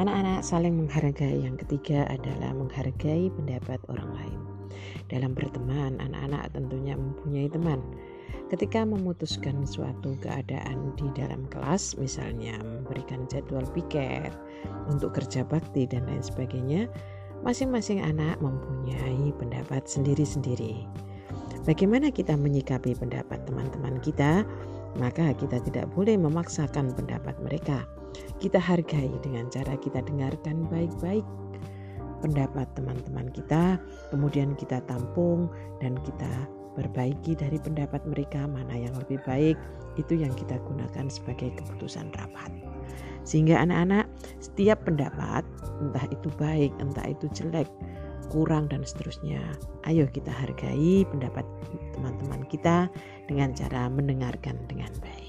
anak-anak saling menghargai. Yang ketiga adalah menghargai pendapat orang lain. Dalam berteman, anak-anak tentunya mempunyai teman. Ketika memutuskan suatu keadaan di dalam kelas, misalnya memberikan jadwal piket untuk kerja bakti dan lain sebagainya, masing-masing anak mempunyai pendapat sendiri-sendiri. Bagaimana kita menyikapi pendapat teman-teman kita? Maka kita tidak boleh memaksakan pendapat mereka. Kita hargai dengan cara kita dengarkan baik-baik pendapat teman-teman kita, kemudian kita tampung dan kita perbaiki dari pendapat mereka mana yang lebih baik itu yang kita gunakan sebagai keputusan rapat. Sehingga anak-anak setiap pendapat entah itu baik, entah itu jelek, kurang dan seterusnya. Ayo kita hargai pendapat teman-teman kita dengan cara mendengarkan dengan baik.